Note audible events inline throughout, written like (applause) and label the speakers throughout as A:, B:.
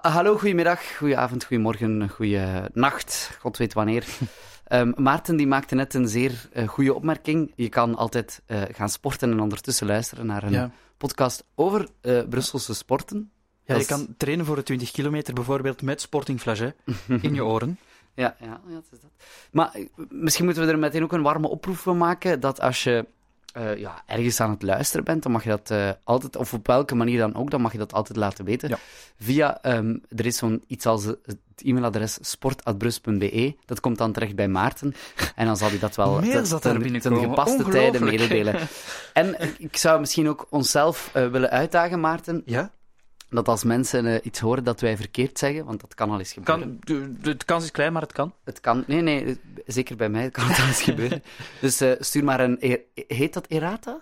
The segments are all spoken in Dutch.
A: hallo, goedemiddag, goedenavond, goedemorgen, nacht. God weet wanneer. Um, (laughs) Maarten die maakte net een zeer uh, goede opmerking. Je kan altijd uh, gaan sporten en ondertussen luisteren naar een ja. podcast over uh, Brusselse sporten.
B: Ja, je kan trainen voor de 20 kilometer bijvoorbeeld met Sporting Flaget in je oren. (laughs)
A: Ja, ja, ja dat is dat. Maar misschien moeten we er meteen ook een warme oproep van maken dat als je uh, ja, ergens aan het luisteren bent, dan mag je dat uh, altijd, of op welke manier dan ook, dan mag je dat altijd laten weten. Ja. Via, um, er is zo'n iets als het e-mailadres sport.brus.be. Dat komt dan terecht bij Maarten. (laughs) En dan zal hij dat wel
B: ten, ten, ten
A: gepaste tijden mededelen. (laughs) En ik zou misschien ook onszelf uh, willen uitdagen, Maarten.
B: Ja?
A: Dat als mensen uh, iets horen dat wij verkeerd zeggen, want dat kan al eens gebeuren.
B: Kan, de, de, kans is klein, maar het kan.
A: Het kan, nee, nee, zeker bij mij kan het al eens (laughs) gebeuren. Dus uh, stuur maar een, heet dat errata?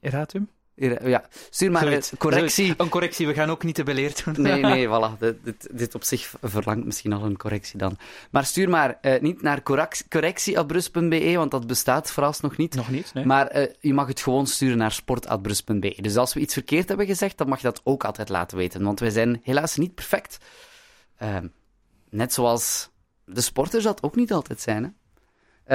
B: Erratum?
A: Ja, stuur maar een correctie.
B: Een correctie, we gaan ook niet te beleerd doen.
A: Nee, nee, (laughs) voilà. Dit, dit, op zich verlangt misschien al een correctie dan. Maar stuur maar uh, niet naar correctie.brus.be, want dat bestaat vooralsnog niet.
B: Nog niet, nee.
A: Maar uh, je mag het gewoon sturen naar sport.brus.be. Dus als we iets verkeerd hebben gezegd, dan mag je dat ook altijd laten weten. Want wij zijn helaas niet perfect. Uh, net zoals de sporters dat ook niet altijd zijn. Hè?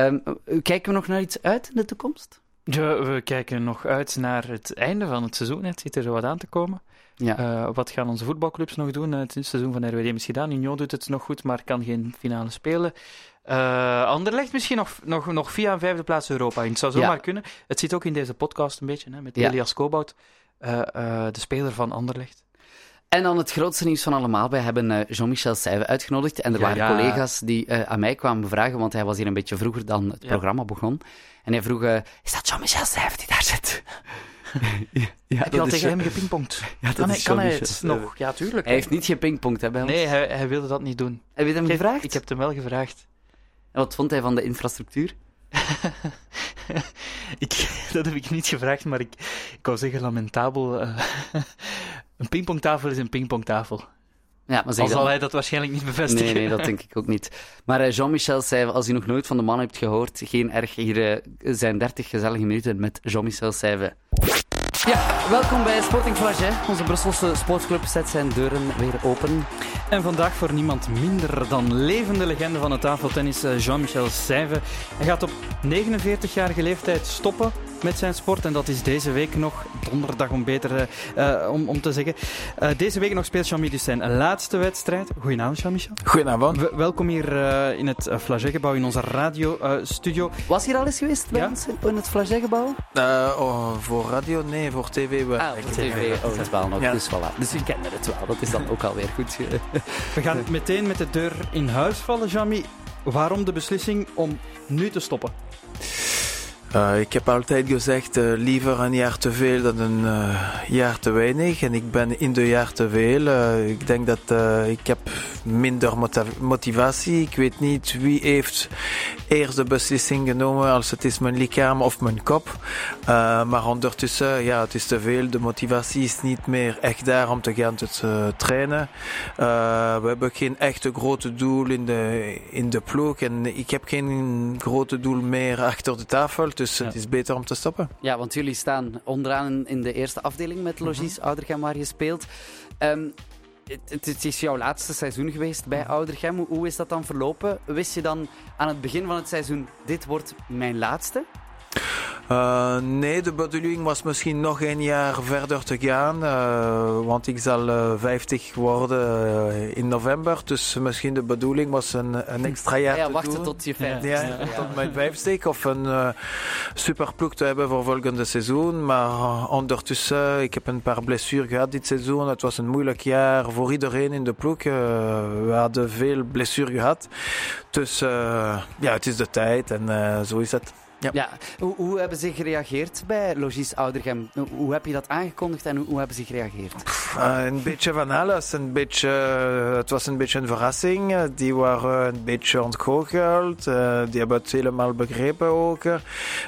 A: Ehm, kijken we nog naar iets uit in de toekomst?
B: Ja, we kijken nog uit naar het einde van het seizoen. Het zit er zo wat aan te komen. Ja. Uh, wat gaan onze voetbalclubs nog doen? Het seizoen van RWD is gedaan. Union doet het nog goed, maar kan geen finale spelen. Uh, Anderlecht misschien nog, nog, nog via een vijfde plaats Europa in. Het zou zomaar ja. kunnen. Het zit ook in deze podcast een beetje, hè, met ja. Elias Kobout, uh, de speler van Anderlecht.
A: En dan het grootste nieuws van allemaal. Wij hebben Jean-Michel Seyve uitgenodigd. En er ja, waren collega's die aan mij kwamen bevragen, want hij was hier een beetje vroeger dan het programma begon. En hij vroeg, uh, is dat Jean-Michel Stuyven die daar zit? (laughs)
B: ja, (laughs) ja, Heb je al tegen hem gepingpongd? (laughs)
A: Ja, dat kan,
B: hij, kan hij het nog? Ja, tuurlijk.
A: Hij heeft niet gepingpongd, hè, bij ons?
B: Nee, hij, hij, wilde dat niet doen.
A: Heb je hem gevraagd?
B: Ik heb hem wel gevraagd.
A: En wat vond hij van de infrastructuur?
B: ik, dat heb ik niet gevraagd, maar ik, ik wou zeggen lamentabel. Uh, een pingpongtafel is een pingpongtafel. Ja, maar Al zal hij dat waarschijnlijk niet bevestigen.
A: Nee, nee, dat denk ik ook niet. Maar uh, Jean-Michel zei, als je nog nooit van de man hebt gehoord, geen erg, hier uh, zijn 30 gezellige minuten met Jean-Michel Seyve. Ja, welkom bij Sporting Flaget. Onze Brusselse sportclub zet zijn deuren weer open.
B: En vandaag voor niemand minder dan levende legende van het tafeltennis, eh, Jean-Michel Seyve. Hij gaat op 49-jarige leeftijd stoppen met zijn sport. En dat is deze week nog, donderdag om beter uh, om, om te zeggen. Uh, deze week nog speelt Jean-Michel zijn laatste wedstrijd. Goedenavond, Jean-Michel.
C: Goedenavond.
B: W welkom hier uh, in het Flagetgebouw, in onze radiostudio.
A: Was hier al eens geweest bij ja? ons in het Flagetgebouw?
C: Oh, voor radio? Nee, voor tv.
A: We... Ah, voor tv. Oh, het is wel nog. Ja. Dus voilà. Dus u kende het wel. Dat is dan ook alweer goed.
B: We gaan meteen met de deur in huis vallen, Jamie. Waarom de beslissing om nu te stoppen?
C: Uh, ik heb altijd gezegd, uh, liever een jaar te veel dan een uh, jaar te weinig. En ik ben in de jaar te veel. ik denk dat ik heb minder motivatie. Ik weet niet wie heeft eerst de beslissing genomen, als het is mijn lichaam of mijn kop. maar ondertussen, ja, het is te veel. De motivatie is niet meer echt daar om te gaan te trainen. we hebben geen echte grote doel in de, in de ploeg. En ik heb geen grote doel meer achter de tafel. Dus ja. het is beter om te stoppen.
A: Ja, want jullie staan onderaan in de eerste afdeling met Logies mm Oudergem waar je speelt. Um, het, het, is jouw laatste seizoen geweest bij Oudergem. Hoe, hoe is dat dan verlopen? Wist je dan aan het begin van het seizoen, dit wordt mijn laatste?
C: Uh, nee, de bedoeling was misschien nog een jaar verder te gaan. Uh, want ik zal uh, 50 worden in november. Dus misschien de bedoeling was een, een extra jaar
A: ja,
C: te
A: wachten
C: doen.
A: tot je 50
C: ja, ja, tot mijn 50 Of een superploeg te hebben voor volgende seizoen. Maar ondertussen, ik heb een paar blessures gehad dit seizoen. Het was een moeilijk jaar voor iedereen in de ploeg. we hadden veel blessures gehad. Dus ja, het is de tijd en zo is het.
A: Ja. Hoe, hoe, hebben ze gereageerd bij Logis Oudergem? Hoe heb je dat aangekondigd en hoe hebben ze gereageerd?
C: Uh, een beetje van alles. Een beetje, uh, het was een beetje een verrassing. Uh, die waren een beetje ontgoocheld. die hebben het helemaal begrepen ook. die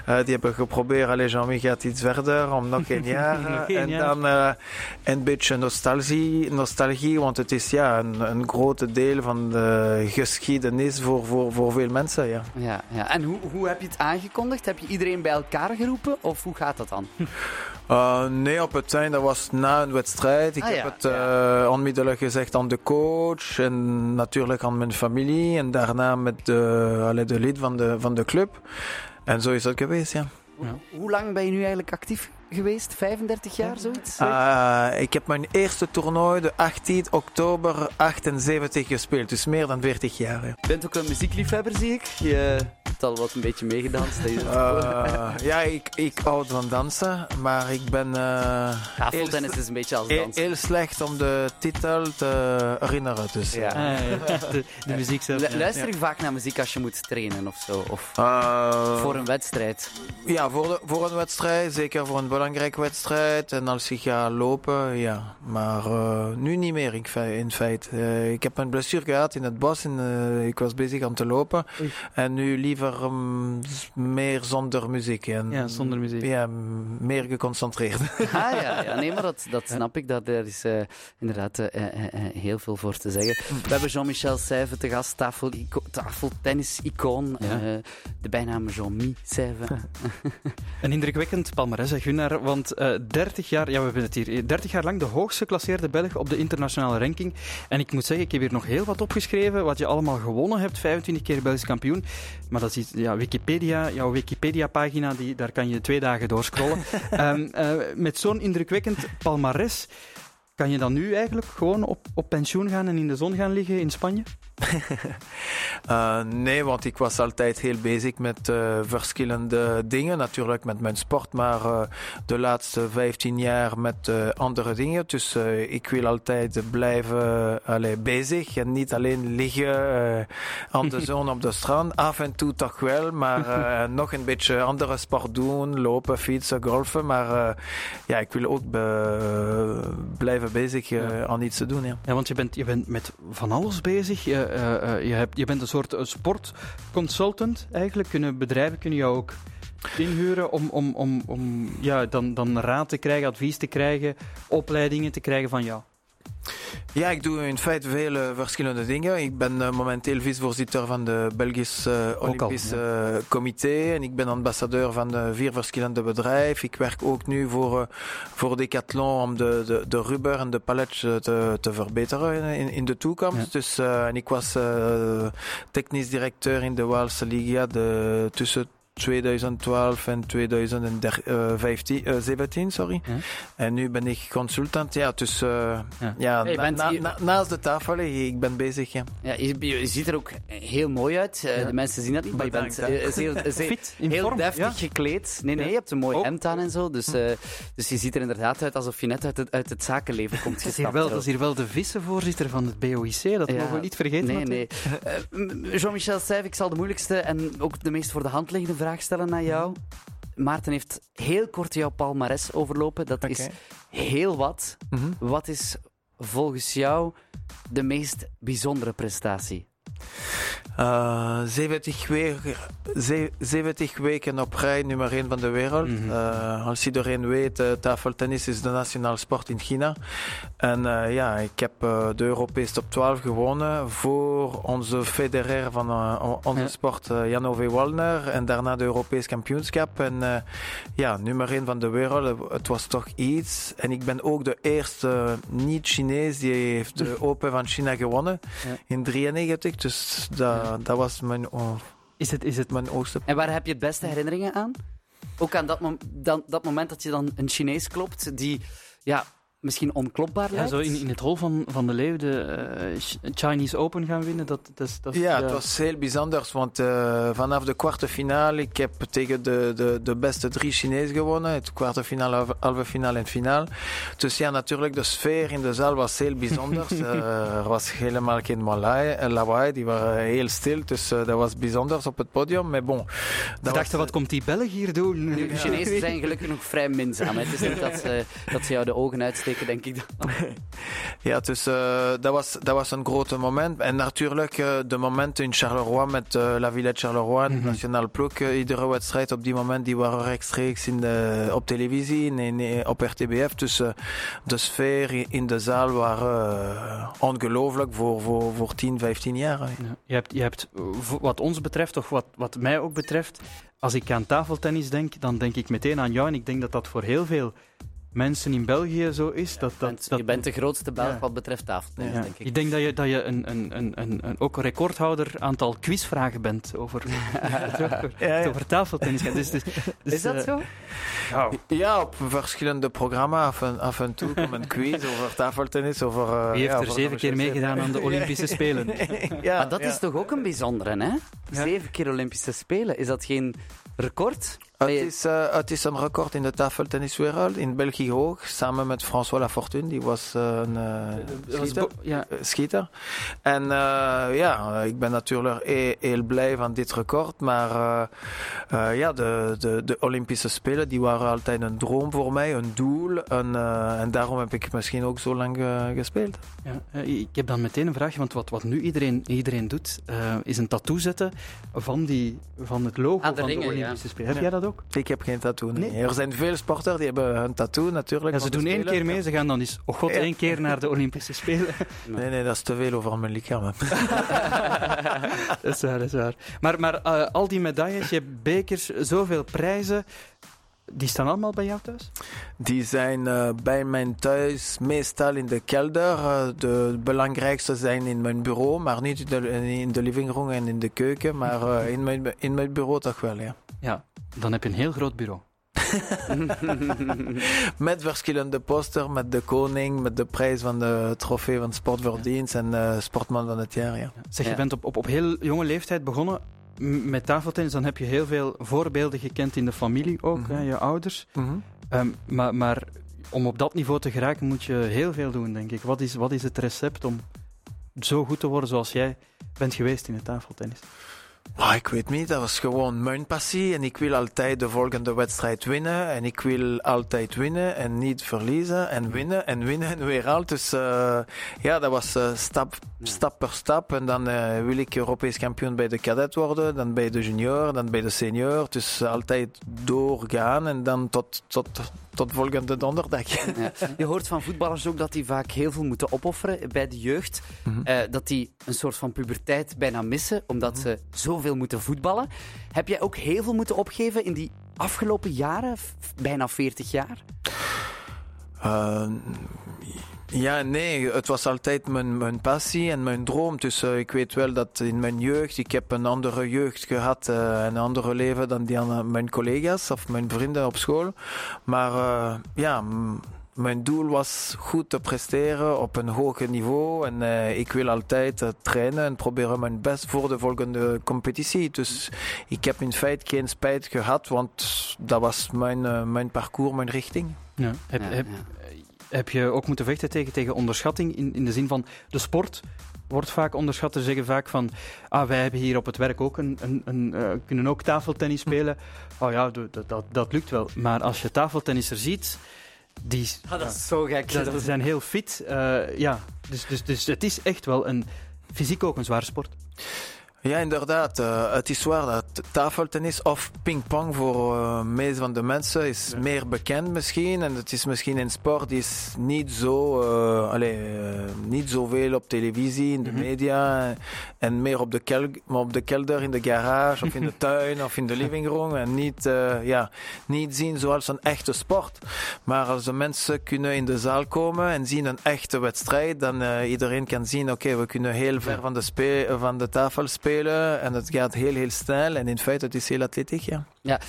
C: hebben geprobeerd, allez, Jean-Mi gaat iets verder om nog een (laughs) jaar. en jaar. dan een beetje nostalgie, nostalgie, want het is ja, een, een grote deel van de geschiedenis voor, voor, voor veel mensen. Ja.
A: Ja, ja. En hoe, hoe heb je het aangekondigd? Heb je iedereen bij elkaar geroepen? Of hoe gaat dat dan? (laughs)
C: Uh, nee, op het einde was na een wedstrijd. Ik ah, heb het uh, onmiddellijk gezegd aan de coach en natuurlijk aan mijn familie. En daarna met de, de lid van de, van de club. En zo is het geweest, ja.
A: Hoe lang ben je nu eigenlijk actief geweest? 35 jaar, zoiets?
C: Uh, ik heb mijn eerste toernooi de 18 oktober 78 gespeeld, dus meer dan 40 jaar.
A: Je bent ook een muziekliefhebber, zie ik. Je al wat een beetje meegedanst. Uh,
C: ja, ik, ik hou van dansen, maar ik ben... Uh,
A: Tafeltennis is een beetje als dansen.
C: Heel, slecht om de titel te herinneren. Dus,
B: ja. Ah, de, de, muziek zelf.
A: luister je vaak naar muziek als je moet trainen of zo? Of voor een wedstrijd?
C: Ja, voor, de, voor een wedstrijd, zeker voor een belangrijke wedstrijd. En als ik ga lopen, ja. Maar uh, nu niet meer in feite. Uh, ik heb een blessure gehad in het bos en uh, ik was bezig om te lopen. Oei. En nu liever um, meer zonder muziek. En,
B: ja, zonder muziek.
C: Ja, meer geconcentreerd.
A: Ah ja, ja (laughs) nee, maar dat, dat snap ik. Dat er is inderdaad heel veel voor te zeggen. We hebben Jean-Michel Seyve te gast, tafel, tafeltennis-icoon. Ja. de bijnaam Jean-Mi Seyve. (laughs)
B: een indrukwekkend palmarès, Gunnar, want uh, eh, 30 jaar, ja, we hebben het hier, 30 jaar lang de hoogst geclasseerde Belg op de internationale ranking. En ik moet zeggen, ik heb hier nog heel wat opgeschreven, wat je allemaal gewonnen hebt, 25 keer Belgisch kampioen. Maar dat is ja, Wikipedia, jouw Wikipedia-pagina, daar kan je twee dagen doorscrollen. um, (laughs) uh, met zo'n indrukwekkend palmarès, kan je dan nu eigenlijk gewoon op, op pensioen gaan en in de zon gaan liggen in Spanje?
C: Uh, (laughs) nee, want ik was altijd heel bezig met uh, verschillende dingen. Natuurlijk met mijn sport, maar uh, de laatste 15 jaar met andere dingen. Dus ik wil altijd blijven allee, bezig en niet alleen liggen aan de (laughs) zon op de strand. Af en toe toch wel, maar (laughs) nog een beetje andere sport doen. Lopen, fietsen, golfen. Maar ja, ik wil ook blijven bezig aan iets te doen. Ja.
B: ja, want je bent, je bent met van alles bezig. Uh, je, hebt, je bent een soort sportconsultant eigenlijk. Kunnen bedrijven kunnen jou ook inhuren om, om, om, om ja, dan, dan raad te krijgen, advies te krijgen, opleidingen te krijgen van jou?
C: Ja, ik doe in feite vele verschillende dingen. Ik ben uh, momenteel vicevoorzitter van de Belgisch uh, Olympisch uh, Comité en ik ben ambassadeur van vier verschillende bedrijven. Ik werk ook nu voor, voor Decathlon om de, de, de rubber en de pallet te, te verbeteren in, in de toekomst. Ja. Dus, en ik was technisch directeur in de Waalse Liga de, tussen 2012 en 2017, uh, 17, sorry. Ja. En nu ben ik consultant. Ja, dus uh, ja. ja hey, na, na, naast de tafel, ik ben bezig. Ja.
A: Ja, je, je ziet er ook heel mooi uit. Uh, ja. De mensen zien dat niet, maar je bent heel, Fit, heel deftig gekleed. Nee, nee, je hebt een mooi hemd aan en zo. Dus, dus je ziet er inderdaad uit alsof je net uit het, uit het zakenleven komt
B: dat, is hier wel, dat is hier wel de vissenvoorzitter van het BOIC. Dat mogen we niet vergeten.
A: Nee, nee. Jean-Michel Seyf, ik zal de moeilijkste en ook de meest voor de hand liggende vraag stellen naar jou. Maarten heeft heel kort jouw palmares overlopen. Dat is heel wat. Mm -hmm. Wat is volgens jou de meest bijzondere prestatie?
C: Uh, 70, weken, 70 weken op rij nummer 1 van de wereld. Mm -hmm. uh, als iedereen weet, uh, tafeltennis is de nationale sport in China. En uh, ja, ik heb de Europese top 12 gewonnen voor onze Federer van onze ja. sport, Jan Ove Wallner. En daarna de Europese kampioenschap. En ja, nummer 1 van de wereld. Het was toch iets. En ik ben ook de eerste niet-Chinees die heeft de (laughs) Open van China gewonnen ja. in 93. Dus dat dat was mijn, oh,
B: is het, is het
C: mijn oogste.
A: En waar heb je het beste herinneringen aan? Ook aan dat, mom dan, dat moment dat je dan een Chinees klopt die ja, misschien onklopbaar lijkt.
B: Ja, zo in, in het hol van, van de Leeuw de uh, Chinese Open gaan winnen. Dat, dat, dat,
C: ja, het was heel bijzonder, want uh, vanaf de kwartfinale, ik heb tegen de, de, de beste drie Chinezen gewonnen. Het kwartfinale, halve finale en finale. Dus ja, natuurlijk, de sfeer in de zaal was heel bijzonder. uh, (laughs) er was helemaal geen malai, lawaai, die waren heel stil. Dus dat was bijzonder op het podium. Maar bon.
B: We dachten, wat komt die Belg hier doen?
A: De Chinezen zijn gelukkig nog vrij minzaam. Het is niet dat, dat ze jou de ogen uitsteken denk ik dan. (laughs)
C: ja, dus uh, dat, was, dat was een grote moment. En natuurlijk uh, de momenten in Charleroi met uh, La Villette Charleroi, mm -hmm. nationale ploeg. iedere wedstrijd op die moment die waren rechtstreeks in de, op televisie, in, in, op RTBF. Dus de sfeer in de zaal waren ongelooflijk voor, voor, voor 10, 15 jaar. Ja.
B: Je hebt, je hebt, wat ons betreft, of wat, wat mij ook betreft, als ik aan tafeltennis denk, dan denk ik meteen aan jou. En ik denk dat dat voor heel veel mensen in België zo is. Dat, dat,
A: dat, je bent de grootste Belg wat betreft tafeltennis, ja. denk ik.
B: Ik denk dat je, dat je een, een, een, een, een ook een recordhouder aantal quizvragen bent over, (laughs) (laughs) ja, over tafeltennis. Dus, dus,
A: dus, is dat uh, zo?
C: Ja, op verschillende programma's af en, af en toe komt een quiz over tafeltennis. Over,
B: uh, Wie heeft er zeven keer meegedaan aan de (laughs) Olympische Spelen?
A: ja, maar dat is toch ook een bijzondere, hè? Zeven keer Olympische Spelen. Is dat geen record?
C: Het is, uh, het is een record in de tafeltenniswereld, in België ook, samen met François Lafortune, die was uh, een uh, schieter. Ja. schieter. En ja, ik ben natuurlijk heel, heel, blij van dit record, maar ja, de, de, de, Olympische Spelen die waren altijd een droom voor mij, een doel, een, en daarom heb ik misschien ook zo lang gespeeld.
B: Ja, ik heb dan meteen een vraag, want wat, wat nu iedereen, iedereen doet, is een tattoo zetten van, die, van het logo van de Olympische Spelen. Heb jij dat ook?
C: Ik heb geen tattoo. Nee. Er zijn veel sporters die hebben een tattoo natuurlijk.
B: Ja, ze doen één keer mee, ze gaan dan eens, oh god, één keer naar de Olympische Spelen. (laughs)
C: Nee, nee, dat is te veel over mijn lichaam. (laughs)
B: dat is waar, dat is waar. Maar, maar uh, al die medailles, je hebt bekers, zoveel prijzen. Die staan allemaal bij jou thuis?
C: Die zijn uh, bij mijn thuis meestal in de kelder. Uh, de belangrijkste zijn in mijn bureau, maar niet in de, in de living room en in de keuken. Maar uh, in, mijn, in mijn bureau toch wel, ja.
B: Ja, dan heb je een heel groot bureau. (laughs)
C: met verschillende posters, met de koning, met de prijs van de trofee van sportverdienst ja. en uh, sportman van het jaar. Ja.
B: Zeg, je bent op, op, op heel jonge leeftijd begonnen met tafeltennis. Dan heb je heel veel voorbeelden gekend in de familie ook, mm -hmm. hè, je ouders. Mm -hmm. um, maar, maar om op dat niveau te geraken moet je heel veel doen, denk ik. Wat is, wat is het recept om zo goed te worden zoals jij bent geweest in het tafeltennis?
C: Oh, ik weet niet, dat was gewoon mijn passie. En ik wil altijd de volgende wedstrijd winnen. En ik wil altijd winnen en niet verliezen. En winnen en winnen en weer al. Dus uh, ja, dat was uh, stap, stap per stap. En dan uh, wil ik Europees kampioen bij de cadet worden. Dan bij de junior, dan bij de senior. Dus altijd doorgaan en dan tot, tot, tot volgende donderdag. Ja.
A: Je hoort van voetballers ook dat die vaak heel veel moeten opofferen bij de jeugd. Mm -hmm. dat die een soort van puberteit bijna missen, omdat mm -hmm. ze zoveel moeten voetballen. Heb jij ook heel veel moeten opgeven in die afgelopen jaren, bijna 40 jaar?
C: Uh, ja, nee, het was altijd mijn, mijn passie en mijn droom. Dus uh, ik weet wel dat in mijn jeugd, ik heb een andere jeugd gehad, uh, een andere leven dan die aan mijn collega's of mijn vrienden op school. Maar uh, ja, mijn doel was goed te presteren op een hoger niveau. En uh, ik wil altijd uh, trainen en proberen mijn best voor de volgende competitie. Dus ik heb in feite geen spijt gehad, want dat was mijn, uh, mijn parcours, mijn richting.
B: Ja. Heb, heb, heb, je ook moeten vechten tegen, tegen onderschatting in, in de zin van de sport? Wordt vaak onderschat. Ze zeggen vaak van, ah, wij hebben hier op het werk ook een, een, een kunnen ook tafeltennis spelen. Oh ja, dat, dat, dat lukt wel. Maar als je tafeltennisser ziet, die,
A: ah, dat is zo gek.
B: Ze zijn heel fit. Uh, ja, dus, dus, dus het is echt wel een, fysiek ook een zware sport.
C: Ja, inderdaad. Uh, het is waar dat tafeltennis of pingpong voor uh, meeste van de mensen is ja. meer bekend misschien. En het is misschien een sport die is niet zo, uh, allez, niet zoveel op televisie, in de mm -hmm. media. En meer op de, kel op de kelder, in de garage of in de (laughs) tuin of in de living room. En niet, ja, niet zien zoals een echte sport. Maar als de mensen kunnen in de zaal komen en zien een echte wedstrijd, dan iedereen kan zien, oké, okay, we kunnen heel ver van de, van de tafel spelen en het gaat heel, heel snel. En in feite, het is heel atletisch, ja.
A: Ja,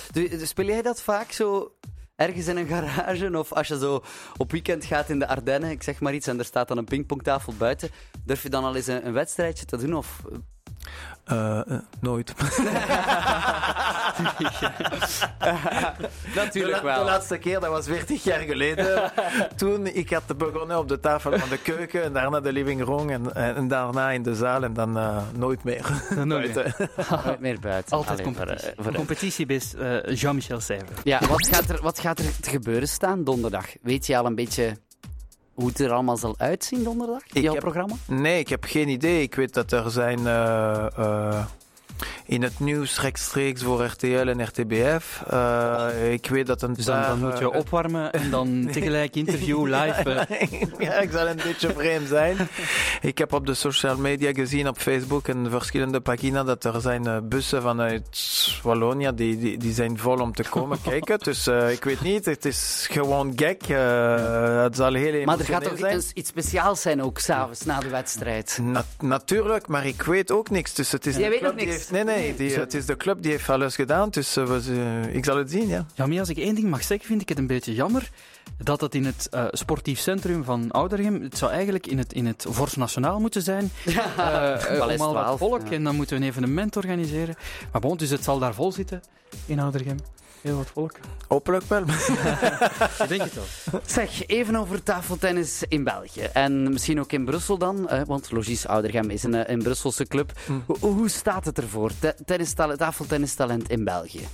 A: speel jij dat vaak zo ergens in een garage of als je zo op weekend gaat in de Ardennen, ik zeg maar iets, en er staat dan een pingpongtafel buiten, durf je dan al eens een, een wedstrijdje te doen? Of
C: uh, uh, nooit. (laughs)
A: Natuurlijk
C: wel. De laatste keer, dat was 40 jaar geleden. (laughs) Toen ik had begonnen op de tafel van de keuken en daarna de living room en, en daarna in de zaal en dan uh, nooit meer.
A: nooit meer. (laughs) nooit meer buiten.
B: Altijd competitie. Voor, voor Competitiebest Jean-Michel Seyver.
A: Ja, wat gaat, er, wat gaat er te gebeuren staan donderdag? Weet je al een beetje hoe het er allemaal zal uitzien donderdag, jouw programma?
C: Nee, ik heb geen idee. Ik weet dat er zijn in het nieuws rechtstreeks voor RTL en RTBF. Uh, ik weet dat een
B: Dus dan, dan moet je eh, opwarmen en (laughs) dan tegelijk interview live.
C: Eh. (laughs) ja, ik zal een beetje vreemd zijn. ik heb op de social media gezien, op Facebook en verschillende pagina's, dat er zijn bussen vanuit Wallonia die, die, die zijn vol om te komen (laughs) kijken. Dus uh, ik weet niet, het is gewoon gek. Uh, het zal heel
A: Maar er gaat toch zijn. iets speciaals zijn ook s'avonds na de wedstrijd?
C: Na natuurlijk, maar ik weet ook niks. Dus het is
A: Jij weet ook niks?
C: nee, nee, die, het is de club die heeft alles gedaan, dus uh, ik zal het zien, ja.
B: Ja, maar als ik één ding mag zeggen, vind ik het een beetje jammer dat het in het uh, sportief centrum van Oudergem, het zou eigenlijk in het, in het Vors Nationaal moeten zijn, (laughs) ja, uh, om al wat volk, ja. en dan moeten we een evenement organiseren. Maar bon, dus het zal daar vol zitten in Oudergem. Heel wat volk.
C: Hopelijk wel. (laughs)
B: Ik denk het wel.
A: Zeg, even over tafeltennis in België. En misschien ook in Brussel dan, want Logis Oudergem is een, een Brusselse club. Hm. Hoe, staat het ervoor, tafeltennistalent in België?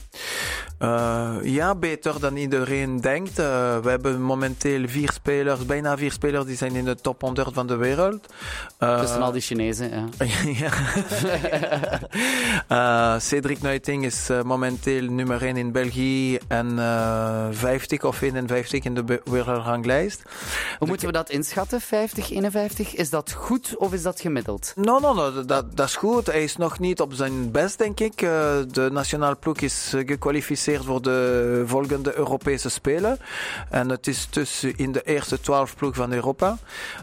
C: Uh, ja, beter dan iedereen denkt. Uh, we hebben momenteel vier spelers, bijna vier spelers, die zijn in de top 100 van de wereld.
A: Uh, Tussen al die Chinezen, ja. (laughs)
C: ja. (laughs) Cedric Nuiting is momenteel nummer 1 in België en uh, eh, 50 of 51 in de wereldranglijst.
A: Hoe moeten we dat inschatten? 50, 51? Is dat goed of is dat gemiddeld?
C: No, no, no dat, dat is goed. Hij is nog niet op zijn best, denk ik. De nationale ploeg is gekwalificeerd voor de volgende Europese Spelen. En het is dus in de eerste 12 ploeg van Europa.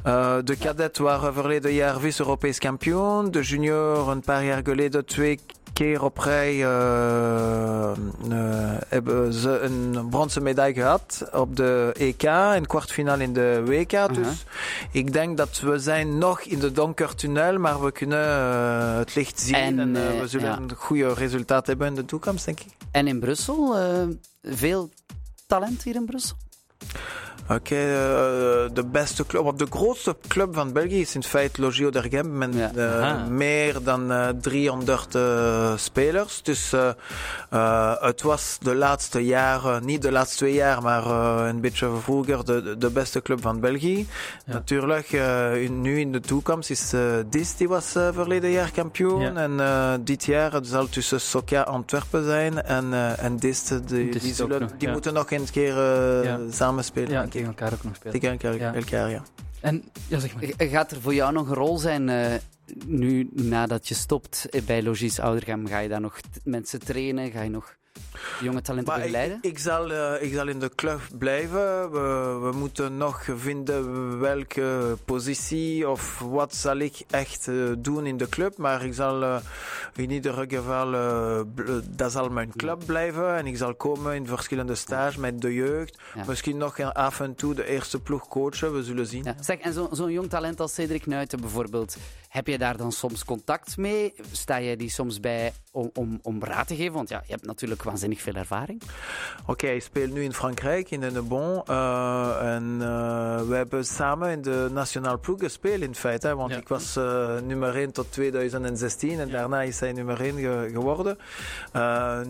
C: Uh, de cadet waren verleden jaar vice-Europees kampioen. De junior een paar jaar geleden twee keer op rij uh, uh, hebben ze een bronzen medaille gehad op de EK en kwartfinale in de WK. -huh. Dus ik denk dat we zijn nog in de donker tunnel, maar we kunnen uh, het licht zien en, en we zullen ja. een goede resultaat hebben in de toekomst, denk ik.
A: En in Brussel, veel talent hier in Brussel?
C: Oké, okay, uh, de beste club, of de grootste club van België is in feite Logio d'Ergem met ja. uh, meer dan uh, 300 spelers. Dus het was de laatste jaren, niet de laatste twee jaar, maar een beetje vroeger de, de beste club van België. Ja. Natuurlijk, nu in de toekomst is Dis, die was verleden jaar kampioen. Ja. En dit jaar het zal tussen Soka Antwerpen zijn en, en Dis. Die, die, zullen, die moeten nog een keer samen spelen
B: tegen elkaar ook nog spelen.
C: Tegen elkaar, ja. elkaar ja.
B: En, ja, zeg maar.
A: Gaat er voor jou nog een rol zijn uh, nu nadat je stopt bij Logis Oudergem? Ga je daar nog mensen trainen? Ga je nog jonge talenten maar begeleiden?
C: Ik, ik, zal, uh, ik zal in de club blijven. We, we, moeten nog vinden welke positie of wat zal ik echt uh, doen in de club. Maar ik zal uh, in ieder geval, dat zal mijn club blijven. En ik zal komen in verschillende stages met de jeugd. Ja. Misschien nog af en toe de eerste ploeg coachen. We zullen zien. Ja.
A: Zeg, en zo'n zo jong talent als Cedric Nuiten bijvoorbeeld. Heb je daar dan soms contact mee? Sta je die soms bij om, om, om raad te geven? Want ja, je hebt natuurlijk waanzinnig veel ervaring.
C: Oké, okay, ik speel nu in Frankrijk, in de Bon. Uh, en uh, we hebben samen in de nationale ploeg gespeeld in feite. Hè, want ja. ik was uh, nummer 1 tot 2016 en ja. daarna is hij nummer 1 ge geworden.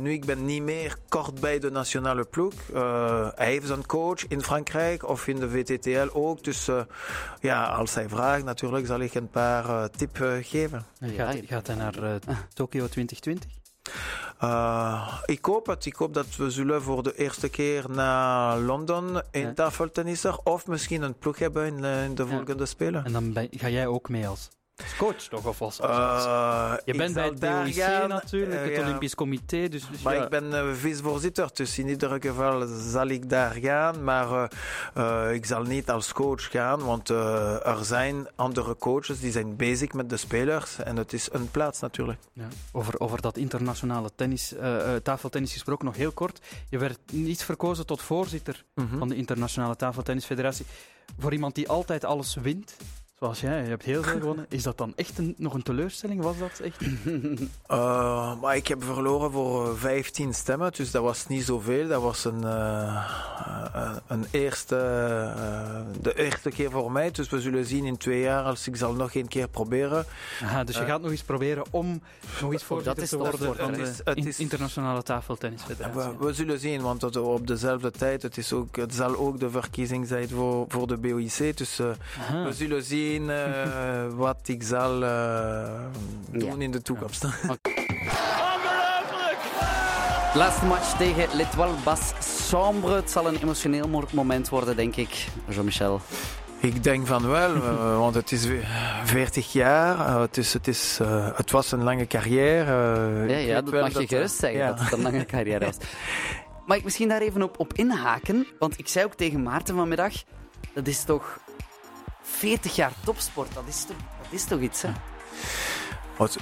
C: nu ik ben niet meer kort bij de nationale ploeg. hij heeft een coach in Frankrijk of in de VTTL ook. Dus ja, als hij vraagt natuurlijk zal ik een paar tips geven.
B: Gaat, gaat hij naar Tokio 2020?
C: Uh, ik hoop het. Ik hoop dat we zullen voor de eerste keer naar Londen in ja. tafeltennisser of misschien een ploeg hebben in, in de volgende ja. spelen.
B: En dan ben, ga jij ook mee als coach toch? Of als, als, als uh, je bent bij het DOIC gaan, natuurlijk, uh, het Olympisch Comité. Dus, dus
C: maar
B: ja.
C: ik ben uh, vicevoorzitter, dus in ieder geval zal ik daar gaan. Maar ik zal niet als coach gaan, want er zijn andere coaches die zijn bezig met de spelers. En het is een plaats natuurlijk.
B: Ja. Over, over dat internationale tennis, tafeltennis gesproken, nog heel kort. Je werd niet verkozen tot voorzitter mm -hmm. van de Internationale Tafeltennisfederatie. Voor iemand die altijd alles wint, zoals jij, je hebt heel veel gewonnen. Is dat dan echt een, nog een teleurstelling? Was dat echt?
C: Uh, (laughs) maar ik heb verloren voor 15 stemmen, dus dat was niet zoveel. Dat was een, uh, een eerste, uh, de eerste keer voor mij. Dus we zullen zien in twee jaar als ik zal nog één keer proberen.
B: Aha, dus je gaat nog eens proberen om nog eens voorzitter te worden van de het is, internationale tafeltennisfederatie.
C: We, we, zullen zien, want het, op dezelfde tijd, het, is ook, het zal ook de verkiezing zijn voor, voor de BOIC. Dus we zullen zien uh, wat ik zal uh, doen ja. in de toekomst.
A: Laatste (laughs) match tegen L'Etoile Bas Sambre. Het zal een emotioneel moment worden, denk ik, Jean-Michel.
C: Ik denk van wel, uh, want het is 40 jaar. Het, is, het, is, het was een lange carrière.
A: ja, ja dat mag je gerust zeggen, ja. dat het een lange (laughs) carrière was. Mag ik misschien daar even op, op inhaken? Want ik zei ook tegen Maarten vanmiddag, dat is toch 40 jaar topsport, dat is toch, dat is toch iets, hè?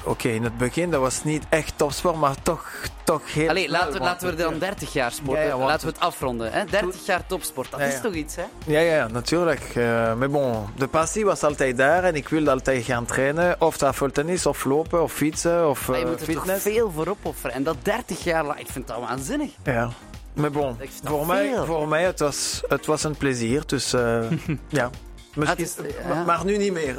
C: Oké, in het begin dat was niet echt topsport, maar toch, toch heel.
A: Allee, laten, we, laten we dan 30 jaar sporten. Ja, ja, laten we het afronden. Hè? 30 jaar topsport, dat is toch iets, hè?
C: Ja, ja, natuurlijk. Uh, maar bon, de passie was altijd daar en ik wilde altijd gaan trainen. Of tafeltennis, of lopen, of fietsen, of
A: maar je
C: uh,
A: moet er
C: fitness.
A: toch veel voor opofferen. En dat 30 jaar lang, ik vind dat waanzinnig.
C: Ja. Maar bon, voor mij, voor mij het was het was een plezier. Dus uh, (laughs) ja. Misschien, is, ja. Maar nu niet meer.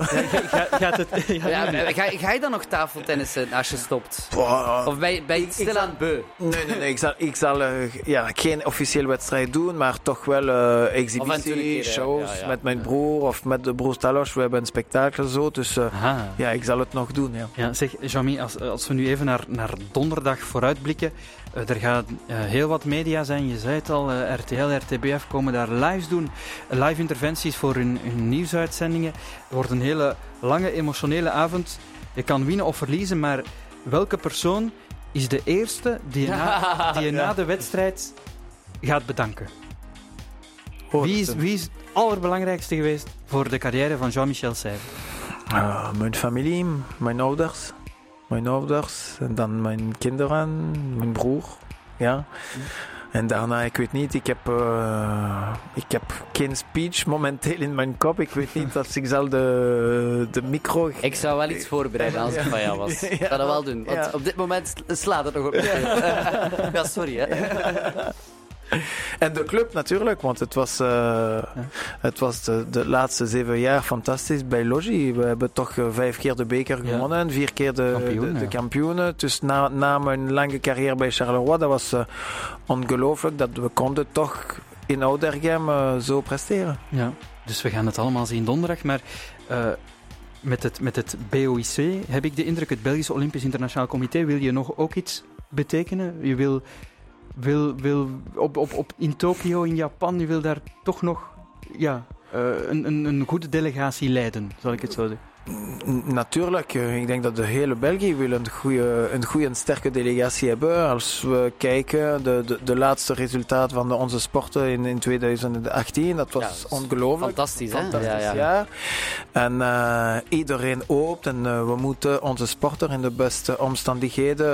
B: Ja, gaat het,
A: ja, ga, ga, je dan nog tafeltennissen als je stopt? Boah, of ben je, ben je stilaan beu?
C: Nee, nee, nee. Ik zal, ik zal uh, ja, geen officieel wedstrijd doen, maar toch wel uh, exhibitie, shows met mijn broer of met de broer Talos. We hebben een spektakel zo, dus uh, ja, ik zal het nog doen. Ja.
B: Ja, zeg, Jamie, als, als we nu even naar, naar donderdag vooruitblikken. Er gaan heel wat media zijn, je zei het al, RTL, RTBF komen daar live doen. live interventies voor hun, hun nieuwsuitzendingen. Het wordt een hele lange emotionele avond. Je kan winnen of verliezen, maar welke persoon is de eerste die je, na, (laughs) die je na de wedstrijd gaat bedanken? Wie is, wie is het allerbelangrijkste geweest voor de carrière van Jean-Michel Seyve?
C: Uh, mijn familie, mijn ouders. Mijn ouders, en dan mijn kinderen, mijn broer. Ja. En daarna, ik weet niet, ik heb, uh, ik heb geen speech momenteel in mijn kop. Ik weet niet (laughs) of ik zal de, de micro...
A: Ik zou wel iets (laughs) voorbereiden als ik van jou was. Ik ga dat wel doen. Want ja. op dit moment slaat het nog op. ja, (laughs) sorry hè. (laughs)
C: En de club natuurlijk, want het was, uh, ja. het was de, de, laatste zeven jaar fantastisch bij Logi. We hebben toch uh, vijf keer de beker gewonnen en vier keer de, Kampioen, de, de kampioenen. Dus na, na mijn lange carrière bij Charleroi, dat was uh, ongelooflijk dat we konden toch in Oudergem zo presteren.
B: Ja, dus we gaan het allemaal zien donderdag, maar met het, met het BOIC heb ik de indruk, het Belgisch Olympisch Internationaal Comité, wil je nog ook iets betekenen? Je wil wil, wil op, op, op, in Tokio, in Japan, je wil daar toch nog ja, uh, een, een, een goede delegatie leiden, zal ik het zo zeggen.
C: Natuurlijk, ik denk dat de hele België wil een goede, een goede en sterke delegatie hebben. Als we kijken, de, de, de laatste resultaat van de, onze sporten in, in 2018, dat was ja, ongelooflijk.
A: Fantastisch, hè?
C: Fantastisch ja, ja. En uh, iedereen hoopt en uh, we moeten onze sporter in de beste omstandigheden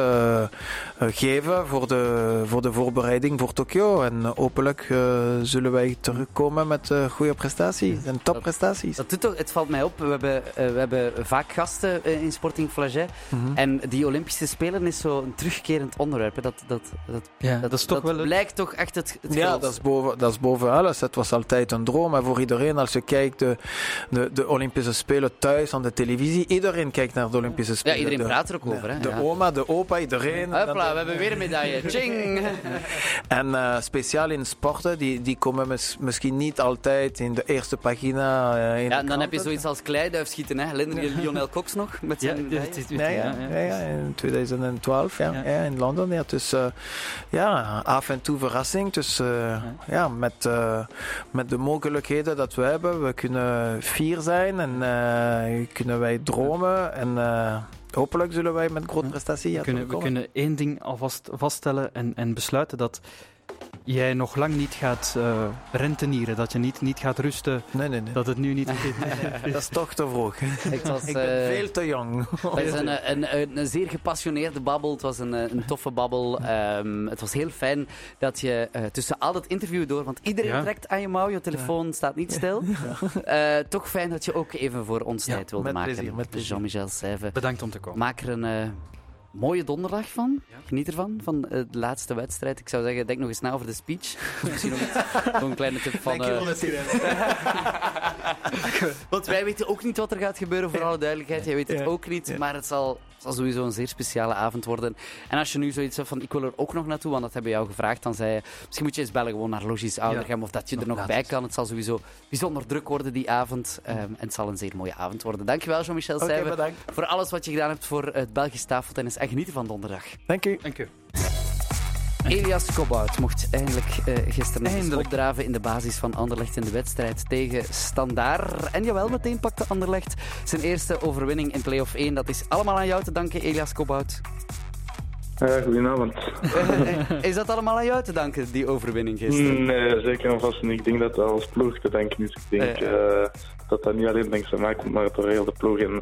C: uh, geven voor de, voor de voorbereiding voor Tokio. En hopelijk zullen wij terugkomen met goede prestaties en topprestaties.
A: Dat, dat doet het valt mij op, we hebben we hebben vaak gasten eh, in Sporting Flaget. Mm -hmm. En die Olympische Spelen is zo een terugkerend onderwerp. Dat, dat, dat,
B: ja, dat, is toch
A: dat
B: wel...
A: blijkt toch echt het, het
C: Ja, dat is, boven, dat is boven alles. Het was altijd een droom. En voor iedereen, als je kijkt, de, de, de Olympische Spelen thuis aan de televisie. Iedereen kijkt naar de Olympische Spelen.
A: Ja, iedereen praat er ook over. Hè?
C: De
A: ja.
C: oma, de opa, iedereen.
A: Hopla, we hebben weer een medaille. (laughs) Ching!
C: en uh, speciaal in sporten, die, die komen mis, misschien niet altijd in de eerste pagina. Uh, in
A: ja,
C: de
A: dan heb je zoiets als kleiduifschieten. Hè? Herinner je Lionel Cox nog? Met zijn
B: ja,
C: ja, ja, ja, ja, in 2012 ja, ja. in Londen. Ja, dus uh, ja, af en toe verrassing. Dus uh, ja. ja, met, uh, met de mogelijkheden dat we hebben, we kunnen fier zijn en kunnen wij dromen. En hopelijk zullen wij met grote prestatie
B: we kunnen, we kunnen één ding alvast vaststellen en, en besluiten dat jij nog lang niet gaat uh, rentenieren, dat je niet, niet gaat rusten.
C: Nee, nee, nee.
B: Dat het nu niet. (laughs)
C: dat is toch te vroeg.
A: Ik, was,
C: ik ben veel te jong.
A: Het is een, een, een, een, zeer gepassioneerde babbel. Het was een, een toffe babbel. Um, het was heel fijn dat je uh, tussen al het interview door, want iedereen ja. trekt aan je mouw, je telefoon ja. staat niet stil. (laughs) Ja. Uh, toch fijn dat je ook even voor ons tijd wilde
C: met
A: maken.
C: Plezier, met plezier.
A: Jean-Michel Seyve.
B: Bedankt om te komen.
A: Maak er een mooie donderdag van. Geniet ervan, van de laatste wedstrijd. Ik zou zeggen, denk nog eens na over de speech. (laughs) Misschien nog, nog een kleine tip van...
C: Uh... (laughs)
A: Want wij weten ook niet wat er gaat gebeuren, voor alle duidelijkheid. Jij weet het ook niet, maar het zal, zal sowieso een zeer speciale avond worden. En als je nu zoiets hebt van, ik wil er ook nog naartoe, want dat hebben we jou gevraagd, dan zei je, misschien moet je eens bellen gewoon naar Logis Oudergem, of dat je er nog bij kan. Het zal sowieso bijzonder druk worden die avond. Um, en het zal een zeer mooie avond worden. Dankjewel, Jean-Michel okay, Seyve, voor alles wat je gedaan hebt voor het Belgisch tafeltennis. En genieten van donderdag.
C: Dank u.
B: Dank u.
A: Elias Kobout mocht eindelijk uh, gisteren eindelijk. opdraven in de basis van Anderlecht in de wedstrijd tegen Standaard. En jawel, meteen pakte Anderlecht zijn eerste overwinning in play-off 1. Dat is allemaal aan jou te danken, Elias Kobout.
D: Uh, goedenavond. (laughs)
A: is dat allemaal aan jou te danken, die overwinning gisteren?
D: Nee, zeker en vast niet. Ik denk dat dat als ploeg te denken is. Ik denk uh, dat dat niet alleen dankzij mij komt, maar door heel de ploeg en,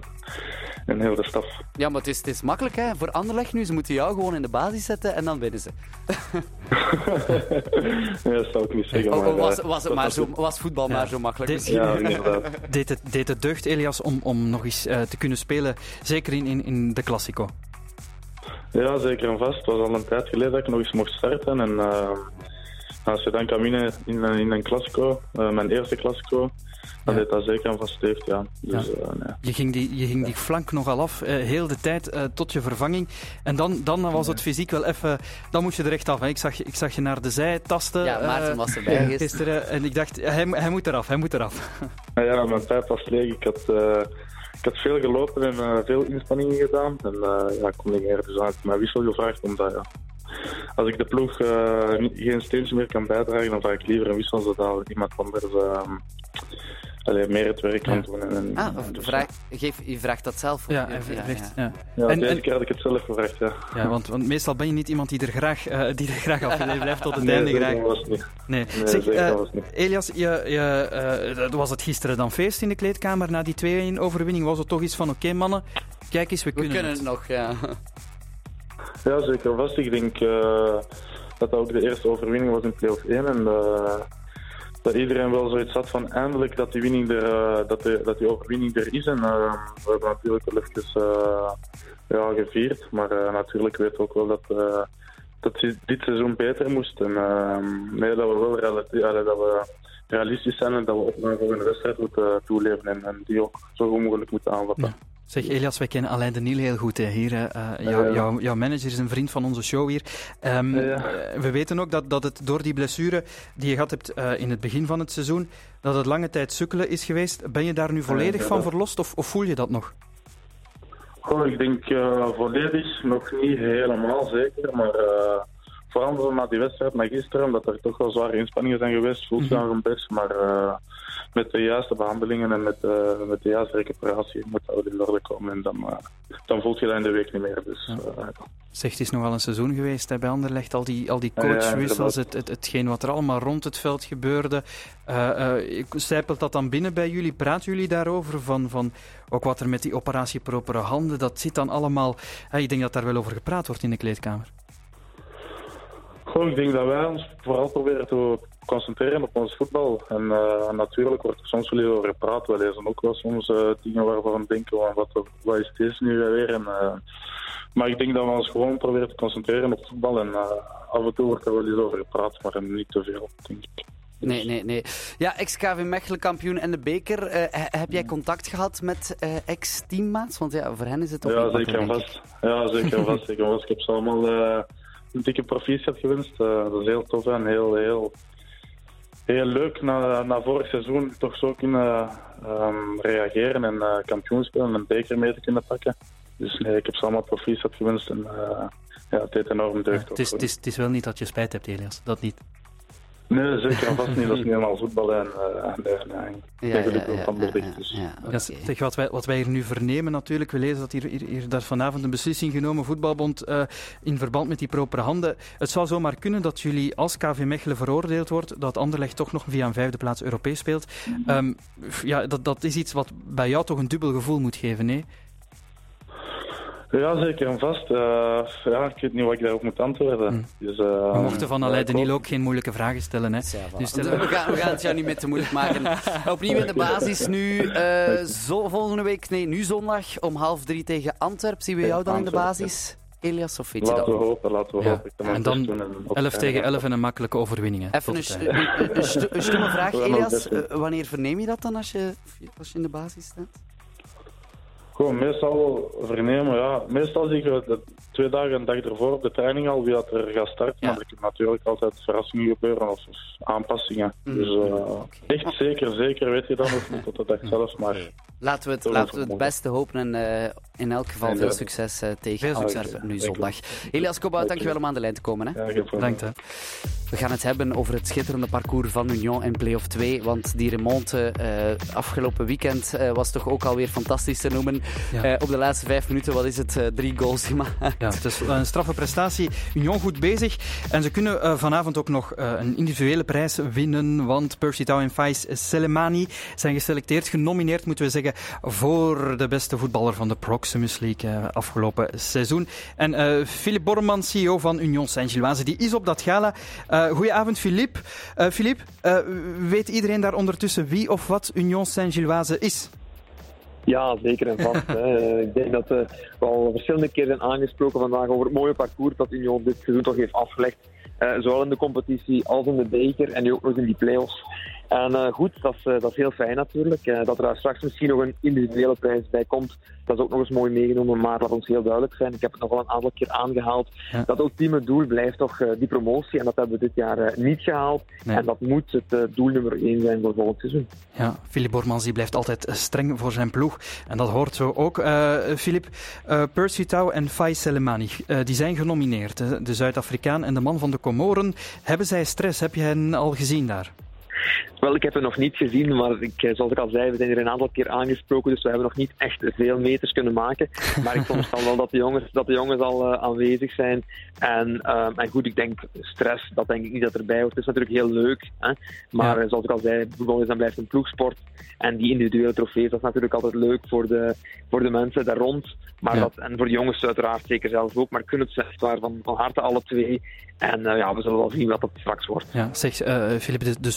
D: en heel de staf.
A: Ja, maar het is, het is makkelijk hè. voor Anderlecht nu. Ze moeten jou gewoon in de basis zetten en dan winnen ze. (laughs)
D: ja, dat zou ik niet zeggen.
A: Oh, maar, was, eh, was, het maar zo, was voetbal ja. maar zo makkelijk?
D: Deed, ja, inderdaad.
B: Deed het, deed het deugd, Elias, om, om nog eens uh, te kunnen spelen, zeker in, in, in de Classico?
D: Ja, zeker en vast. Het was al een tijd geleden dat ik nog eens mocht starten. En uh, als je dan kan winnen in, in een Classico, uh, mijn eerste Classico, dan ja. deed dat zeker en vast heeft, ja. Dus, ja. Uh, nee.
B: je, ging die, je ging die flank nogal af, heel de tijd tot je vervanging. En dan, dan was het fysiek wel even... Dan moest je er echt af. Hè. Ik, zag, ik zag je naar de zij tasten.
A: Ja, Maarten was erbij gisteren.
B: gisteren. En ik dacht, hij, hij moet eraf, hij moet eraf.
D: Ja, mijn tijd was leeg. Ik had had veel gelopen en uh, veel inspanningen gedaan. En uh, ja, kon niet meer. Dus ik mijn wissel gevraagd. Omdat ja, als ik de ploeg uh, geen steentje meer kan bijdragen, dan vraag ik liever een wissel zodat iemand anders Allee, meer het werk kan doen. En,
A: ah, of dus, vraag, geef, je vraagt dat zelf?
B: Ja, ja.
D: ja. en, deze keer had ik het zelf gevraagd, ja.
B: Ja, want, want meestal ben je niet iemand die er graag, uh, die er graag afgeleefd blijft tot het
D: nee,
B: einde.
D: graag. was niet.
B: Nee,
D: nee
B: zeg, uh,
D: was niet.
B: Elias, je, je, uh, was het gisteren dan feest in de kleedkamer na die 2-1 overwinning? Was het toch iets van, oké okay, mannen, kijk eens, we kunnen,
A: we kunnen
B: het.
A: nog, ja.
D: Ja, zeker vast. Ik denk dat dat ook de eerste overwinning was in play-off 1 en dat iedereen wel zoiets had van eindelijk dat die, winning uh, dat, dat overwinning er is. En uh, we hebben natuurlijk wel even uh, ja, gevierd. Maar natuurlijk weten we ook wel dat, dat dit seizoen beter moest. En nee, dat we wel dat we realistisch zijn en dat we op een volgende wedstrijd moeten toeleven en, en, die ook zo goed mogelijk moeten aanvatten.
B: Zeg Elias, wij kennen Alain de Niel heel goed hè, hier. Uh, jou, jou, jouw manager is een vriend van onze show hier. Um, ja. We weten ook dat, dat het door die blessure die je gehad hebt uh, in het begin van het seizoen, dat het lange tijd sukkelen is geweest. Ben je daar nu volledig van verlost of, of, voel je dat nog?
D: Goh, ik denk uh, volledig nog niet helemaal zeker, maar vooral na die wedstrijd met gisteren, omdat er toch wel zware inspanningen zijn geweest, voelt je mm -hmm. best. Maar uh, met de juiste behandelingen en met, uh, met de juiste recuperatie moet dat in orde komen. En dan, uh, dan voelt je dat in de week niet meer. Dus, ja.
B: Zeg, het is nogal een seizoen geweest hè, bij Anderlecht. Al die, al die coachwissels, ja, het, het, hetgeen wat er allemaal rond het veld gebeurde. Zijpelt dat dan binnen bij jullie? Praten jullie daarover? Van, van ook wat er met die operatie propere handen, dat zit dan allemaal... ik denk dat daar wel over gepraat wordt in de kleedkamer.
D: Goh, ik denk dat wij ons vooral proberen te concentreren op ons voetbal. En uh, natuurlijk wordt er soms wel over gepraat. We lezen ook wel soms uh, dingen waarvan we denken, wat, wat is deze nu weer? En, uh, maar ik denk dat we ons gewoon proberen te concentreren op voetbal. En af en toe wordt er wel eens over gepraat, maar niet te veel, denk ik.
A: Nee, nee, nee. Ja, ex-KV Mechelen kampioen en de beker. Uh, heb jij contact gehad met uh, ex-teammaats? Want ja, voor hen is het toch
D: Ja, zeker vast. Ja, zeker en vast. Zeker vast. Ik heb ze allemaal uh, dikke proficiat gewenst. dat is heel tof en heel, heel, heel leuk na, na vorig seizoen toch zo kunnen um, reageren en uh, kampioen spelen en een beker mee te kunnen pakken. Dus nee, ik heb ze allemaal proficiat gewenst en uh, ja, het deed enorm deugd.
B: Ja, het, is, het, is, het is wel niet dat je spijt hebt, Elias. Dat niet.
D: Nee, zeker en vast niet. Dat is (laughs) niet helemaal voetbal en, uh, en, ja,
B: ja, zeg, wat, wij, wat wij hier nu vernemen natuurlijk, we lezen dat hier, hier, hier daar vanavond een beslissing genomen, voetbalbond, uh, in verband met die propere handen. Het zou zomaar kunnen dat jullie, als KV Mechelen veroordeeld wordt, dat Anderlecht toch nog via een vijfde plaats Europees speelt. Um, ja, dat, dat is iets wat bij jou toch een dubbel gevoel moet geven, nee?
D: Ja, zeker en vast. Uh, ja, ik weet niet wat ik daarop moet antwoorden. Hmm.
B: Dus, uh, we mochten van Alain Deniel ook geen moeilijke vragen stellen. Hè.
A: Dus we, gaan, we gaan het jou niet meer te moeilijk maken. (laughs) Opnieuw in de basis nu. Uh, zo, volgende week, nee, nu zondag om half drie tegen Antwerp. Zien we jou dan in de basis? Elias of weet je
D: Laten we hopen, laten we ja. hopen.
B: En dan 11 tegen 11 en een makkelijke overwinning.
A: Even een, een, een, stomme (laughs) vraag, Elias. wanneer verneem je dat dan als je, als je in de basis staat?
D: Gewoon meestal vernemen, ja. Meestal zie ik de twee dagen en dag ervoor op de training al wie dat er gaat starten. Ja. Maar er kunnen natuurlijk altijd verrassingen gebeuren of, aanpassingen. Mm. Dus uh, echt zeker, zeker weet je dan nog niet tot de dag zelf. Maar
A: laten we het, laten we het beste hopen en uh, in elk geval veel succes uh, tegen Antwerpen nu zondag. Elias Kobout, dankjewel om aan de lijn te komen. Hè.
D: Ja, Bedankt. Hè.
A: We gaan het hebben over het schitterende parcours van Union in Play-off 2. Want die remonte uh, afgelopen weekend uh, was toch ook alweer fantastisch te noemen. Ja. Uh, op de laatste vijf minuten, wat is het? drie goals gemaakt.
B: Ja, het is een straffe prestatie. Union goed bezig. En ze kunnen vanavond ook nog een individuele prijs winnen. Want Percy Tau en Faiz Selemani zijn geselecteerd, genomineerd moeten we zeggen, voor de beste voetballer van de Proximus League afgelopen seizoen. En Philippe Borman, CEO van Union Saint-Gilloise, die is op dat gala. Goedenavond, Philippe. Philippe, weet iedereen daar ondertussen wie of wat Union Saint-Gilloise is?
E: Ja, zeker en vast. (laughs) ik denk dat we al verschillende keren aangesproken vandaag over het mooie parcours dat Union dit seizoen toch heeft afgelegd. zowel in de competitie als in de beker en nu ook nog in die play-offs. En uh, goed, dat is, uh, dat is heel fijn natuurlijk. Uh, dat er straks misschien nog een individuele prijs bij komt, dat is ook nog eens mooi meegenomen. Maar laat ons heel duidelijk zijn, ik heb het nog wel een aantal keer aangehaald, ja. dat ultieme doel blijft toch die promotie. En dat hebben we dit jaar niet gehaald. Nee. En dat moet het doel nummer één zijn voor volgend seizoen.
B: Ja, Philip Bormans die blijft altijd streng voor zijn ploeg. En dat hoort zo ook. Philip, Percy Tau en Fai Selemani, die zijn genomineerd. De Zuid-Afrikaan en de man van de Comoren. Hebben zij stress? Heb je hen al gezien daar?
E: Wel, ik heb het nog niet gezien, maar ik, eh, zoals ik al zei, we zijn er een aantal keer aangesproken, dus we hebben nog niet echt veel meters kunnen maken. Maar ik veronderstel wel dat de jongens, dat de jongens al uh, aanwezig zijn. En, uh, en goed, ik denk stress, dat denk ik niet dat erbij hoort. Het is natuurlijk heel leuk, hè? maar ja. zoals ik al zei, voetbal is dan blijft een ploegsport. En die individuele trofees, dat is natuurlijk altijd leuk voor de, voor de mensen daar rond. Maar ja. dat, en voor de jongens uiteraard zeker zelf ook. Maar ik kun het zeggen waar van, van harte alle twee. En uh, ja, we zullen wel zien wat dat straks wordt.
B: Ja, zeg, Filip, de, de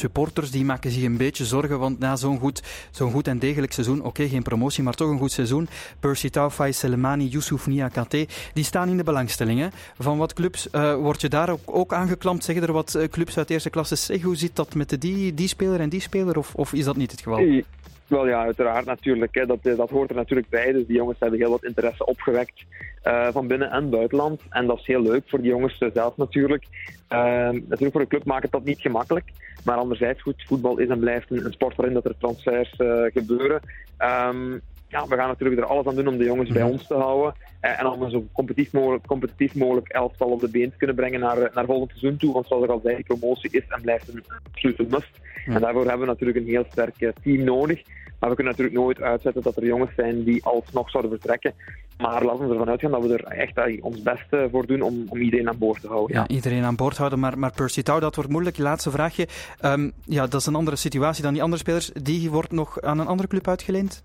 B: die maken zich een beetje zorgen, want na zo'n goed, zo'n goed en degelijk seizoen, oké, geen promotie, maar toch een goed seizoen, Percy Tau, Faiz Selemani, Youssouf Niakate, die staan in de belangstelling. Van wat clubs uh, word je daar ook, ook aangeklampt? Zeggen er wat clubs uit eerste klasse, zeg, hoe zit dat met de, die, die speler en die speler, of, of is dat niet het geval?
E: Wel ja, uiteraard natuurlijk. Hè. Dat, dat hoort er natuurlijk bij. Dus die jongens hebben heel wat interesse opgewekt uh, van binnen- en buitenland. En dat is heel leuk voor die jongens zelf natuurlijk. Uh, natuurlijk voor de club maakt het dat niet gemakkelijk. Maar anderzijds, goed, voetbal is en blijft een, een sport waarin dat er transfers uh, gebeuren. Um, ja, we gaan natuurlijk er alles aan doen om de jongens bij ons te houden. Eh, en om een zo competitief mogelijk, competitief mogelijk elftal op de been te kunnen brengen naar, naar volgend seizoen toe. Want zoals ik al zei, promotie is en blijft een absolute must. Ja. En daarvoor hebben we natuurlijk een heel sterk team nodig. Maar we kunnen natuurlijk nooit uitzetten dat er jongens zijn die alsnog zouden vertrekken. Maar laten we ervan uitgaan dat we er echt ons best voor doen om, om iedereen aan boord te houden.
B: Ja, ja iedereen aan boord houden. Maar, maar Percy Tau, dat wordt moeilijk. Laatste vraagje. Um, ja, dat is een andere situatie dan die andere spelers. Die wordt nog aan een andere club uitgeleend?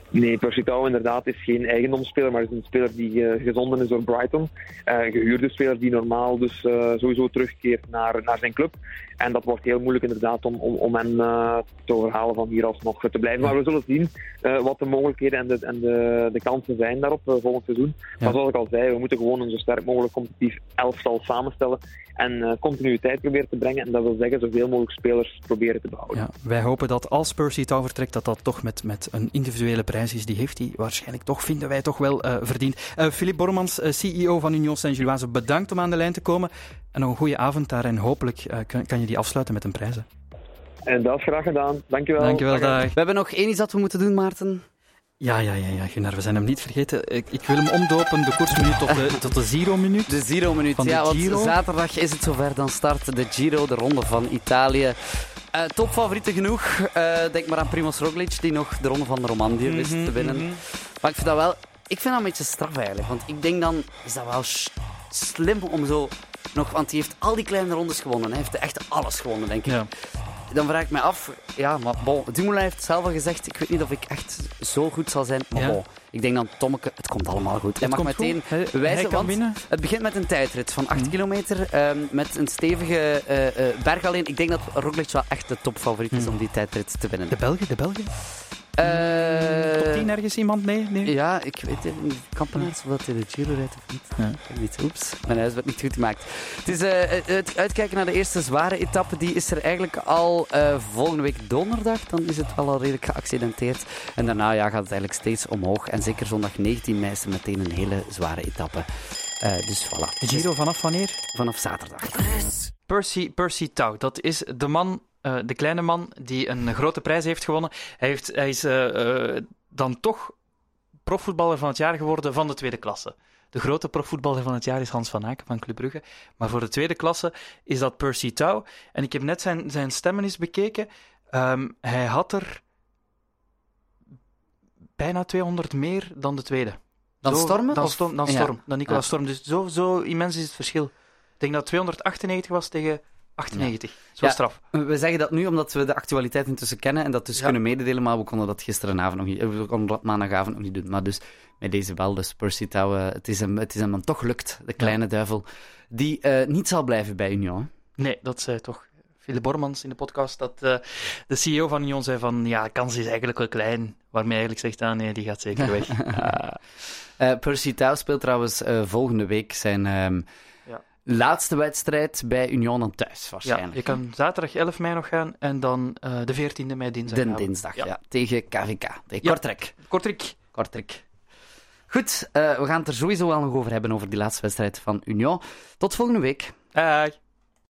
E: Nee, Persitao inderdaad is geen eigendomsspeler, maar is een speler die uh, gezonden is door Brighton. Uh, gehuurde speler die normaal dus uh, sowieso terugkeert naar, naar zijn club. En dat wordt heel moeilijk inderdaad om, om, om hen te overhalen van hier alsnog te blijven. Maar we zullen zien wat de mogelijkheden en de, en de, de kansen zijn daarop volgend seizoen. Ja. Maar zoals ik al zei, we moeten gewoon een zo sterk mogelijk competitief elftal samenstellen en continuïteit proberen te brengen. En dat wil zeggen zoveel mogelijk spelers proberen te behouden.
B: Ja, wij hopen dat als Percy Tau vertrekt, dat dat toch met, met een individuele prijs is, die heeft hij waarschijnlijk toch, vinden wij toch wel uh, verdiend. Uh, Philippe Bormans, uh, CEO van Union Saint-Gilloise, bedankt om aan de lijn te komen. En nog een goede avond daar en hopelijk kan, kan, je die afsluiten met een prijzen.
E: En dat is graag gedaan. Dankjewel.
B: Dankjewel, dag.
A: We hebben nog één iets dat we moeten doen, Maarten.
B: Ja, ja, ja, ja, Gunnar, we zijn hem niet vergeten. Ik, ik wil hem omdopen, de koersminuut tot de, tot de zero-minuut.
A: De zero-minuut, ja, want zaterdag is het zover. Dan start de Giro, de ronde van Italië. Uh, topfavorieten genoeg. Uh, denk maar aan Primoz Roglic, die nog de ronde van de Romandie mm wist te winnen. Mhm. Maar ik vind dat wel... Ik vind dat een beetje straf eigenlijk. Want ik denk dan, is dat wel slim om zo nog... Want hij heeft al die kleine rondes gewonnen. Hij heeft echt alles gewonnen, denk ik. Ja dan vraag ik me af, ja, maar bon, Dumoulin heeft zelf al gezegd, ik weet niet of ik echt zo goed zal zijn, maar bon, ik denk dan, Tommeke, het komt allemaal goed. Hij mag meteen goed. wijzen, want winnen. het begint met een tijdrit van 8 mm. kilometer, um, met een stevige uh, uh, berg alleen. Ik denk dat Roglic wel echt de topfavoriet is mm. om die tijdrit te winnen.
B: De Belgen, de Belgen? Uh, Top 10 ergens iemand mee? Nee?
A: Ja, ik weet het niet. Kampenaars, of dat hij de Giro rijdt of niet. Ja. niet. Oeps, mijn huis werd niet goed gemaakt. Het is uh, het uitkijken naar de eerste zware etappe. Die is er eigenlijk al uh, volgende week donderdag. Dan is het wel al redelijk geaccidenteerd. En daarna ja, gaat het eigenlijk steeds omhoog. En zeker zondag 19 mei is er meteen een hele zware etappe. dus voilà.
B: De Giro vanaf wanneer?
A: Vanaf zaterdag.
B: Percy, Percy Tau, dat is de man uh, de kleine man die een grote prijs heeft gewonnen. Hij, heeft, hij is uh, dan toch profvoetballer van het jaar geworden van de tweede klasse. De grote profvoetballer van het jaar is Hans van Aken van Club Brugge. Maar voor de tweede klasse is dat Percy Tau. En ik heb net zijn, zijn stemmen eens bekeken. Um, hij had er bijna 200 meer dan de tweede.
A: Dan
B: zo,
A: Stormen?
B: Dan, Storm, dan, Storm, dan Nicolas Storm. Dus zo, zo immens is het verschil. Ik denk dat 298 was tegen 98. Zo straf.
A: We zeggen dat nu omdat we de actualiteit intussen kennen en dat dus kunnen mededelen, maar we konden dat gisteravond nog niet, eh, we konden dat maandagavond nog niet doen. Maar dus met deze wel, dus Percy Tau, het, is hem, het is hem dan toch lukt, de kleine duivel, die uh, niet zal blijven bij Union.
B: Nee, dat zei toch Philip Bormans in de podcast, dat de CEO van Union zei van, ja, de kans is eigenlijk wel klein, waarmee eigenlijk zegt, ah nee, die gaat zeker (laughs) weg.
A: Percy Tau speelt trouwens volgende week zijn... Um, laatste wedstrijd bij Union dan thuis, waarschijnlijk.
B: Ja, je kan zaterdag 11 mei nog gaan en dan uh, de 14e mei dinsdag.
A: De dinsdag, ja. Tegen KVK. Tegen Kortrek.
B: Kortrek.
A: Kortrek. Goed, uh, we gaan het er sowieso wel nog over hebben, over die laatste wedstrijd van Union. Tot volgende week.
B: Dag.